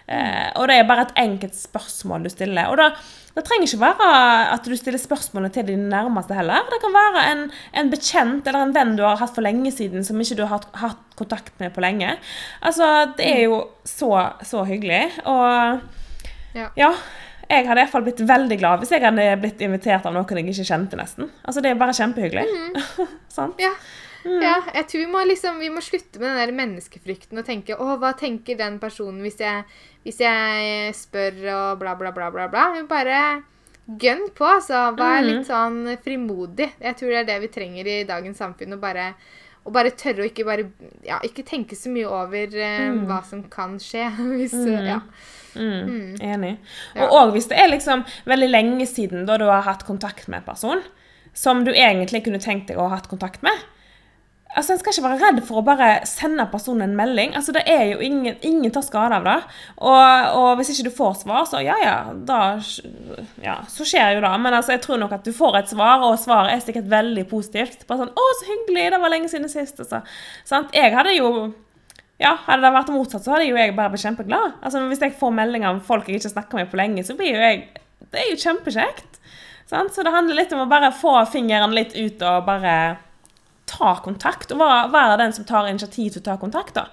Eh, og det er bare et enkelt spørsmål du stiller. Og da, det trenger ikke være at du stiller spørsmålet til dine nærmeste heller. Det kan være en, en bekjent eller en venn du har hatt for lenge siden, som ikke du har hatt, hatt kontakt med på lenge. Altså, det er jo så, så hyggelig. Og Ja. ja. Jeg hadde i hvert fall blitt veldig glad hvis jeg hadde blitt invitert av noen jeg ikke kjente, nesten. Altså, det er bare kjempehyggelig. Sånn? Ja. Ja. Jeg tror vi må, liksom, vi må slutte med den der menneskefrykten og tenke å, hva tenker den personen hvis jeg, hvis jeg spør og bla, bla, bla, bla. bla. Men bare gønn på, altså. Vær litt sånn frimodig. Jeg tror det er det vi trenger i dagens samfunn. Å bare, å bare tørre å ikke bare Ja, ikke tenke så mye over mm. hva som kan skje. Hvis, ja. Mm, enig. Ja. Og hvis det er liksom veldig lenge siden da du har hatt kontakt med en person som du egentlig kunne tenkt deg å ha hatt kontakt med. Altså, En skal ikke være redd for å bare sende personen en melding. Altså, Det er jo ingen, ingen tar skade av det. Og, og hvis ikke du får svar, så ja, ja, da Ja, så skjer jo det. Men altså, jeg tror nok at du får et svar, og svaret er sikkert veldig positivt. Bare sånn 'Å, så hyggelig! Det var lenge siden sist.' Altså. Sant? Jeg hadde jo ja, Hadde det vært motsatt, så hadde jo jeg bare blitt kjempeglad. Altså, Hvis jeg får meldinger om folk jeg ikke snakker med på lenge, så blir jo jeg Det er jo kjempekjekt. Sant? Så det handler litt om å bare få fingeren litt ut og bare ta kontakt. Og være, den som tar initiativ til å ta kontakt, da.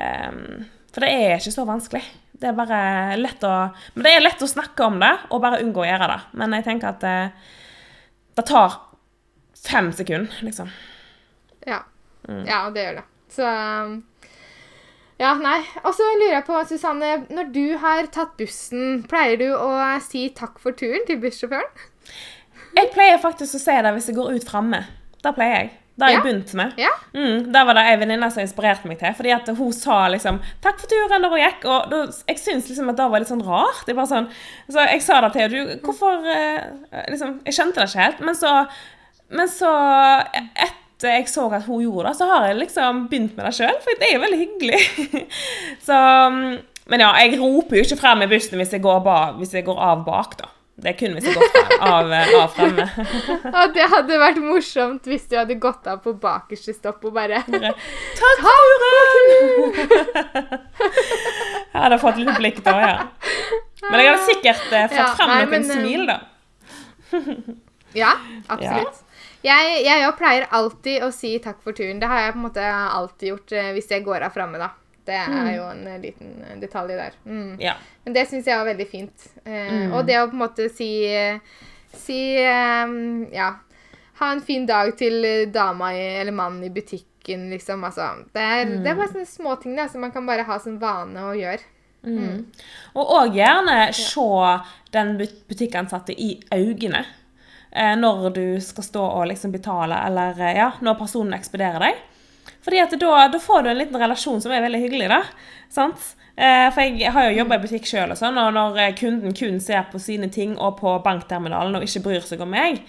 Um, for det er ikke så vanskelig. Det er bare lett å Men det er lett å snakke om det, og bare unngå å gjøre det. Men jeg tenker at det, det tar fem sekunder, liksom. Ja. ja, det gjør det. Så Ja, nei. Og så lurer jeg på, Susanne, når du har tatt bussen, pleier du å si takk for turen til bussjåføren? Jeg pleier faktisk å si det hvis jeg går ut framme. Da pleier jeg. Det har jeg Ja. begynt med. Ja. Mm, det var det ei venninne som inspirerte meg til. Fordi at hun sa liksom 'takk for turen' da hun gikk. Og da, jeg syns liksom at det var litt sånn rart. Jeg sånn, så jeg sa det til henne. Hvorfor eh, liksom, Jeg skjønte det ikke helt. Men så, men så etter jeg så at hun gjorde det, så har jeg liksom begynt med det sjøl. For det er jo veldig hyggelig. så mm, Men ja, jeg roper jo ikke frem i bussen hvis jeg går, ba, hvis jeg går av bak, da. Det kunne vi så godt av, eh, av fremme. Og det hadde vært morsomt hvis du hadde gått av på bakerste stopp og bare for turen! Jeg hadde fått litt blikk da, ja. Men jeg hadde sikkert eh, fått Ja, frem nei, noen men, eh, smil, da. Ja, absolutt. Jeg, jeg jo pleier alltid å si takk for turen. Det har jeg på en måte alltid gjort eh, hvis jeg går av framme, da. Det er jo en eh, liten eh, detalj der. Mm. Ja. Men det syns jeg var veldig fint. Eh, Og det å på en måte si Si eh, Ja. Ha en fin dag til eh, dama i, eller mannen i butikken, liksom. Altså, det, er, det er bare sånne småting som man kan bare ha som vane å gjøre. Og òg gjerne se den butikkansatte i øynene eh, når du skal stå og liksom betale, eller eh, ja, når personen ekspederer deg. Fordi at da, da får du en liten relasjon som er veldig hyggelig. da, sant? Eh, for jeg har jo jobba i butikk sjøl, og sånn, og når eh, kunden kun ser på sine ting og på bankterminalen og ikke bryr seg om meg,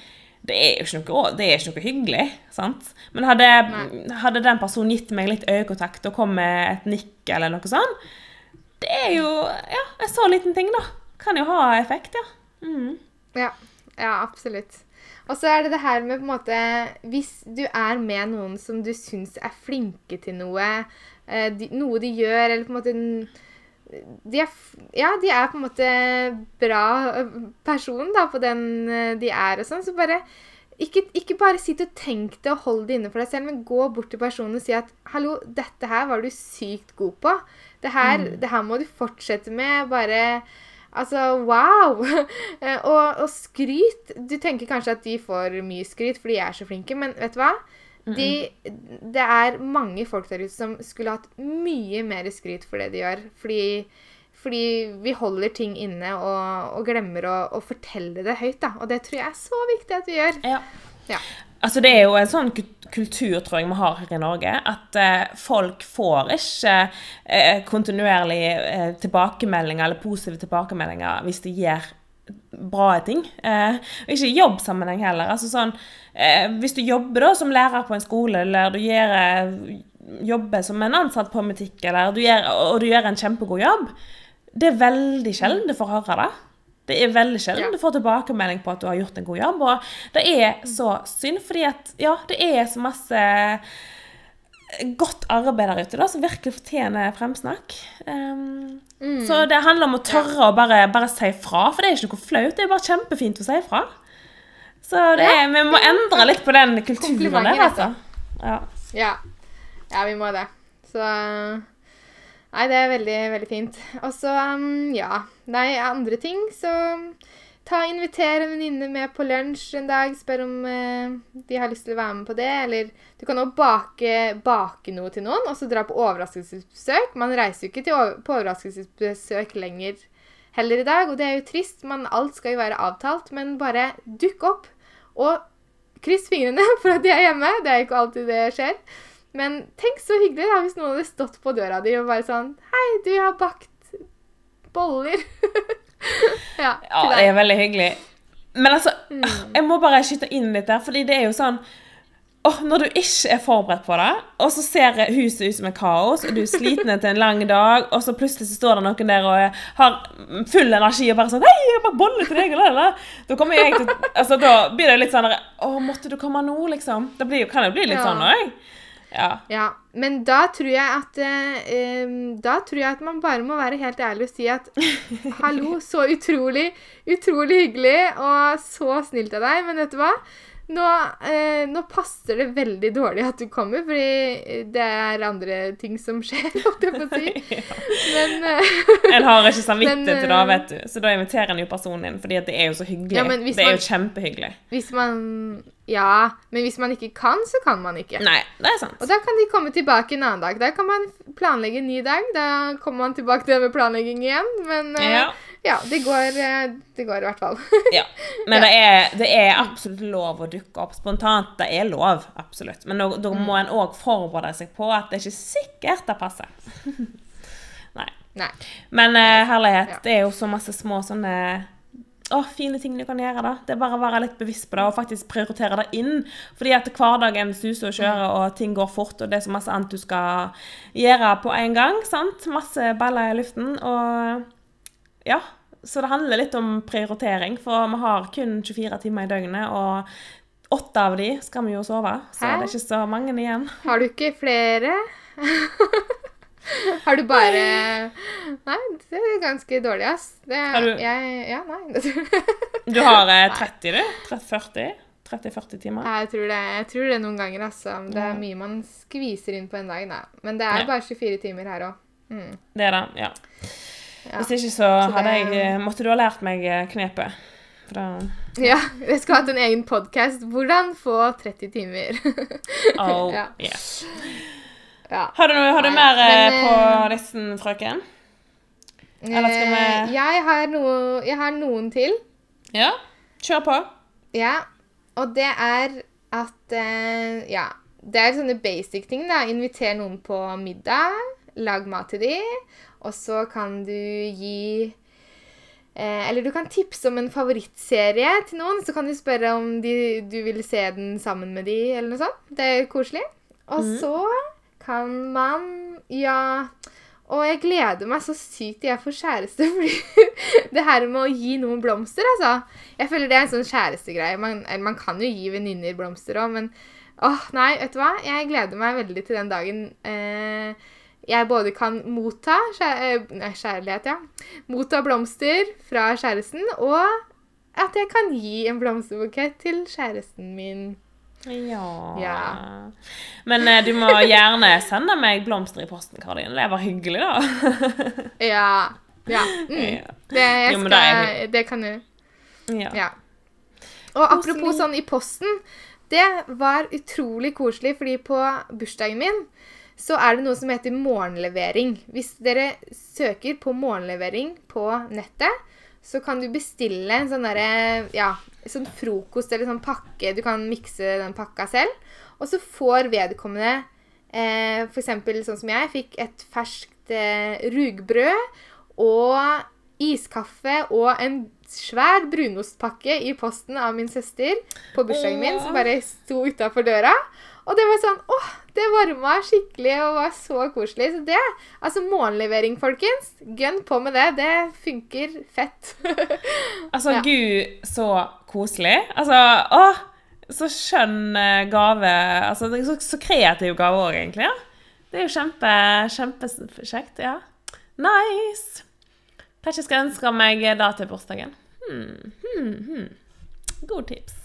det er jo ikke noe, det er ikke noe hyggelig. sant? Men hadde, hadde den personen gitt meg litt øyekontakt og kom med et nikk eller noe sånt, det er jo ja, en så liten ting, da. Kan jo ha effekt, ja. Mm. Ja, ja absolutt. Og så er det det her med på en måte Hvis du er med noen som du syns er flinke til noe, eh, de, noe de gjør, eller på en måte de er, ja, de er på en måte bra eh, person da, på den eh, de er og sånn, så bare ikke, ikke bare sitt og tenk det og hold det inne for deg selv, men gå bort til personen og si at 'hallo, dette her var du sykt god på'. Det her, det her må du fortsette med. Bare Altså, wow! Eh, og, og skryt Du tenker kanskje at de får mye skryt fordi de er så flinke, men vet du hva? De, det er mange folk der ute som skulle hatt mye mer skryt for det de gjør. Fordi, Fordi vi holder ting inne og, og glemmer å, å fortelle det høyt. da. Og det tror jeg er så viktig at vi gjør. Ja. Ja. Altså Det er jo en sånn kultur tror jeg vi har her i Norge, at eh, folk får ikke eh, kontinuerlig eh, tilbakemeldinger eller positive tilbakemeldinger hvis de gjør bra ting. Eh, ikke i jobbsammenheng heller. Altså sånn, eh, Hvis du jobber da som lærer på en skole, eller du gjør, eh, jobber som en ansatt på en butikk, og du gjør en kjempegod jobb, det er veldig sjelden du får høre det. Det er veldig sjelden Ja. du får tilbakemelding på at du har gjort en god jobb. Og det er så synd, fordi at ja, det er så masse godt arbeid der ute da, som virkelig fortjener fremsnakk. Um, Mm. Så det handler om å tørre å bare, bare si fra, for det er ikke noe flaut. Det er bare kjempefint å si fra. Så det er, vi må endre litt på den kulturen der, altså. Ja. Ja. ja, vi må det. Så Nei, det er veldig, veldig fint. Og så, um, ja Nei, andre ting, så ta Inviter en venninne med på lunsj en dag. Spør om eh, de har lyst til å være med på det. Eller du kan også bake, bake noe til noen, og så dra på overraskelsesbesøk. Man reiser jo ikke til, på overraskelsesbesøk lenger heller i dag, og det er jo trist. Man, alt skal jo være avtalt, men bare dukk opp. Og kryss fingrene for at de er hjemme. Det er jo ikke alltid det skjer. Men tenk så hyggelig da, hvis noen hadde stått på døra di og bare sånn Hei, du har bakt boller. ja, ja, det er veldig hyggelig. Men altså, Mm. jeg må bare skyte inn litt der, fordi det er jo sånn Oh, Når du ikke er forberedt på det, og så ser huset ut som et kaos, og du er sliten etter en lang dag, og så plutselig så står det noen der og har full energi og bare sånn 'Hei, jeg har bare bolle til deg', eller, eller. Da kommer jeg til Altså, da blir det litt sånn 'Å, måtte du komme nå', liksom. Det blir, jo- kan jo bli litt Ja. sånn òg. Ja. Ja, men da tror jeg at eh, Da tror jeg at man bare må være helt ærlig og si at Hallo, så utrolig, utrolig hyggelig og så snilt av deg, men vet du hva? Nå, eh, nå passer det veldig dårlig at du kommer, fordi det er andre ting som skjer, holdt jeg på å si. Men eh, En har ikke samvittighet Men, til det, eh, vet du. Så da inviterer en jo personen inn, fordi det er jo så hyggelig. Ja, det er man- jo kjempehyggelig. hvis man Ja, men hvis man ikke kan, så kan man ikke. Nei, det er sant. Og da kan de komme tilbake en annen dag. Da kan man planlegge en ny dag. Da kommer man tilbake til det med planlegging igjen. Men eh, Ja. Ja, det går, eh, det går i hvert fall. Ja. Men det, er, det er absolutt lov å dukke opp spontant. Det er lov, absolutt. Men da Mm. må en òg forberede seg på at det er ikke sikkert det passer. Nei. Nei. Men eh, herlighet, Ja. det er jo så masse små sånne å, fine ting du kan gjøre. da. Det er bare å være litt bevisst på det og faktisk prioritere det inn. Fordi at hverdagen suser og kjører, og ting går fort, og det er så masse annet du skal gjøre på en gang. sant? Masse baller i luften. Og ja, så det handler litt om prioritering, for vi har kun 24 timer i døgnet, og åtte av de skal vi jo sove, så Hæ? det er ikke så mange igjen. Har du ikke flere? Har du bare Nei, det er ganske dårlig, ass. Det, Har du- jeg, Ja, nei. Du har eh, 30, du? 30-40? 30-40 timer? Jeg tror, det, jeg tror det noen ganger, altså. Det er mye man skviser inn på en dag, da. Men det er bare 24 timer her òg. Mm. Det er det, ja. Hvis ikke så, hadde jeg, eh, måtte du ha lært meg eh, knepet. Fra, ja, jeg skulle hatt en egen podkast. Hvordan få 30 timer. Oh, Ja. yes. ja. Har du, noe- har du Nei, mer eh, men, på listen, frøken? Eller skal vi- jeg, har noe, jeg har noen til. Ja? Kjør på. Ja, og det er at Ja. Det er sånne basic ting, da. Inviter noen på middag. Lag mat til de. Og så kan du gi eh, Eller du kan tipse om en favorittserie til noen. Så kan du spørre om de, du vil se den sammen med de, eller noe sånt. Det er koselig. Og så kan man Ja. Og jeg gleder meg så sykt til jeg får kjæreste. Fordi det her med å gi noen blomster, altså. Jeg føler det er en sånn kjærestegreie. Man, eller man kan jo gi venninner blomster òg, men åh, nei, vet du hva? Jeg gleder meg veldig til den dagen eh, jeg både kan motta kjæ eh, nei, kjærlighet, ja. Motta blomster fra kjæresten, og at jeg kan gi en blomsterbukett til kjæresten min. Ja. Ja. Men eh, du må gjerne sende meg blomster i posten, Karin. Det var hyggelig, da. Ja. Ja. Mm. Det, Jo, men det det kan du. Ja. Ja. Og apropos sånn i posten. Det var utrolig koselig, fordi på bursdagen min så er det noe som heter morgenlevering. Hvis dere søker på morgenlevering på nettet, så kan du bestille en sånn derre Ja, sånn frokost eller sånn pakke. Du kan mikse den pakka selv. Og så får vedkommende eh, f.eks. sånn som jeg fikk et ferskt eh, rugbrød og iskaffe og en svær brunostpakke i posten av min søster på bursdagen min, som bare sto utafor døra. Og det var sånn åh, det varma skikkelig og var så koselig. Så det Altså morgenlevering, folkens. Gønn på med det. Det funker fett. Altså, Ja. gud, så koselig. Altså, åh, så skjønn eh, gave. Altså, så, så kreativ gave òg, egentlig. ja. Det er jo kjempe, kjempekjekt, ja. Nice. Kanskje jeg skal ønske meg da til bursdagen. Hmm, hmm, hmm. God tips.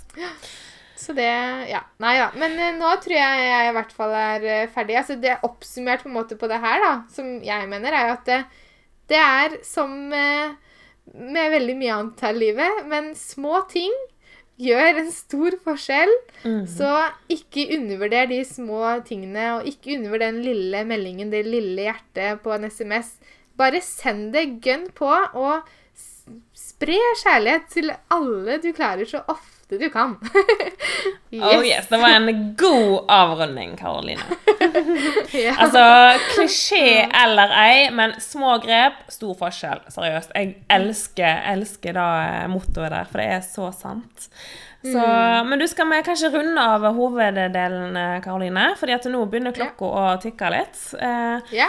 Så det Ja. Nei da. Men eh, nå tror jeg jeg i hvert fall er eh, ferdig. Altså det Oppsummert på en måte på det her, da, som jeg mener, er at det, det er som eh, med veldig mye annet her i livet, men små ting gjør en stor forskjell. Så ikke undervurder de små tingene, og ikke undervurder den lille meldingen, det lille hjertet på en SMS. Bare send det gønn på, og spre kjærlighet til alle du klarer så ofte du kan. Oh yes, Det var en god avrunding, Karoline. Ja. Altså, klisjé eller ei, men små grep, stor forskjell. Seriøst. Jeg elsker, elsker da eh, mottoet der, for det er så sant. Så, Men du skal vi kanskje runde av hoveddelen, eh, Karoline? fordi at nå begynner klokka å tikke litt. Eh, ja.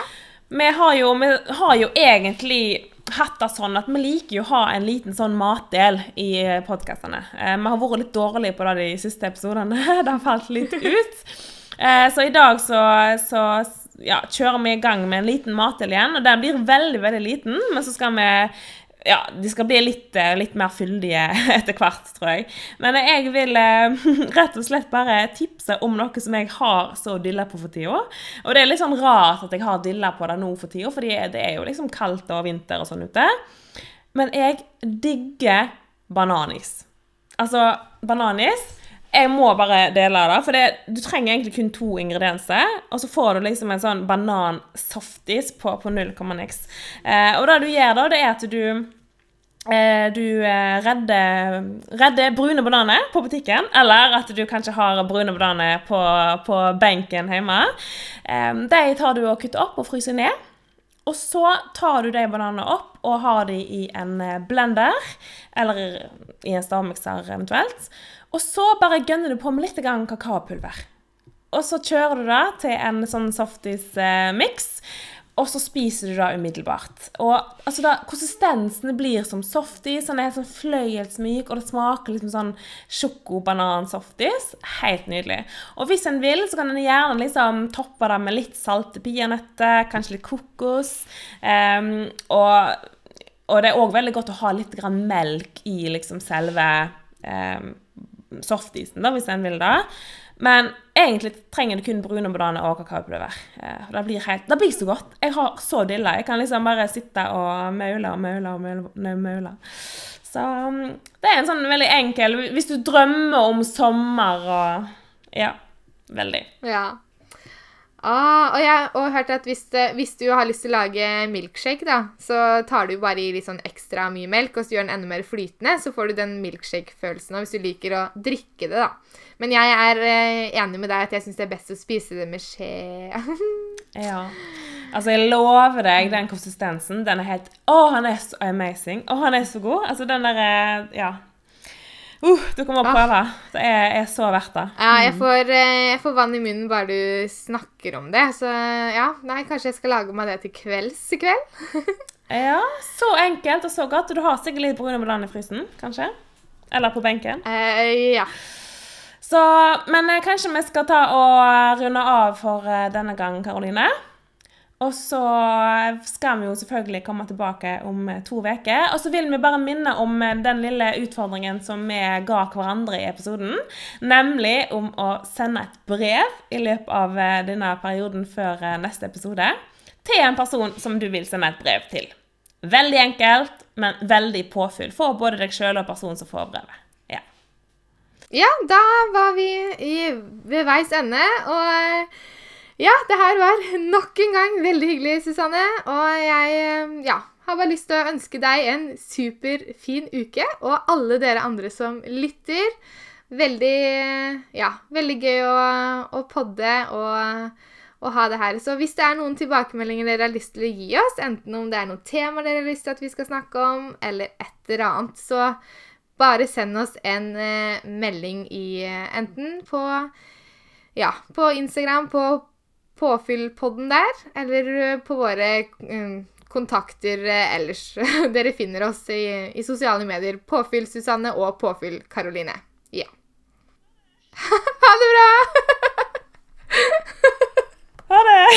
Vi har, jo, vi har jo egentlig hatt det sånn at vi liker jo å ha en liten sånn matdel i podkastene. Eh, vi har vært litt dårlige på det de siste episodene. det har falt litt ut. Eh, så i dag så, så ja, kjører vi i gang med en liten matdel igjen. Og den blir veldig, veldig liten, men så skal vi ja, de skal bli litt, eh, litt mer fyldige etter hvert, tror jeg. Men jeg vil eh, rett og slett bare tipse om noe som jeg har så dilla på for tida. Og det er litt sånn rart at jeg har dilla på det nå for tida, fordi det er jo liksom kaldt og vinter og sånn ute. Men jeg digger bananis. Altså, bananis jeg må bare dele det, for det, du trenger egentlig kun to ingredienser. Og så får du liksom en sånn banan-softis på, på 0,x. Eh, og det du gjør da, det er at du du eh, redder, redder brune bananer på butikken, eller at du kanskje har brune bananer på, på benken hjemme. Eh, de tar du og kutter opp og fryser ned. Og så tar du de bananene opp og har de i en eh, blender, eller i en stavmikser eventuelt. Og så bare gønner du på med litt kakaopulver. Og så kjører du det til en sånn softis-miks, og så spiser du det umiddelbart. Og altså da, Konsistensen blir som softis, den er helt sånn fløyelsmyk, og det smaker liksom sånn sjoko-banan-softis. Helt nydelig. Og hvis en vil, så kan en gjerne liksom toppe det med litt salte peanøtter, kanskje litt kokos. Um, og, og det er òg veldig godt å ha litt grann melk i liksom selve um, softisen, da, hvis en vil det. Men egentlig trenger du kun brune bananer og kakaopulver. Eh, Det blir, helt, det blir så godt. Jeg har så dilla. Jeg kan liksom bare sitte og maule og maule og maule. maule. Så um, det er en sånn veldig enkel Hvis du drømmer om sommer og Ja. Veldig. Ja. Ah, og jeg har hørt at hvis, hvis du har lyst til å lage milkshake, da, så tar du bare i litt sånn ekstra mye melk, og så gjør den enda mer flytende, så får du den milkshake-følelsen hvis du liker å drikke det, da. Men jeg er eh, enig med deg at jeg syns det er best å spise det med skje. Ja. Altså, jeg lover deg, den konsistensen, den er helt Å, han er så amazing. Å, han er så god. Altså, den derre Ja. Uh, du kommer bare prøve. Det er, er så verdt det. Ja, jeg får, eh, jeg får vann i munnen bare du snakker om det. Så ja, nei, kanskje jeg skal lage meg det til kvelds i kveld. Ja, så enkelt og så godt. Og du har sikkert litt brun bananer i frysen, kanskje? Eller på benken. Uh, ja. Så, men eh, kanskje vi skal ta og runde av for denne gang, Karoline. Og så skal vi jo selvfølgelig komme tilbake om to uker. Og så vil vi bare minne om den lille utfordringen som vi ga hverandre i episoden. Nemlig om å sende et brev i løpet av eh, denne perioden før eh, neste episode. Til en person som du vil sende et brev til. Veldig enkelt, men veldig påfyll for både deg sjøl og personen som får brevet. Ja. Ja, da var vi i, ved veis ende, og eh, Ja, det her var nok en gang veldig hyggelig, Susanne. Og jeg eh, ja, har bare lyst til å ønske deg en superfin uke, og alle dere andre som lytter. Veldig, ja, veldig gøy å, å podde og, og, ha det her. Så hvis det er noen tilbakemeldinger dere har lyst til å gi oss, enten om det er noen temaer dere har lyst til at vi skal snakke om, eller et eller annet, så bare send oss en uh, melding i enten på ja, på Instagram, på Påfyllpodden der, eller eh, på våre um, kontakter ellers. Dere finner oss i, i sosiale medier. Påfyll-Susanne og Påfyll-Karoline. Ja. ha det bra! ha det!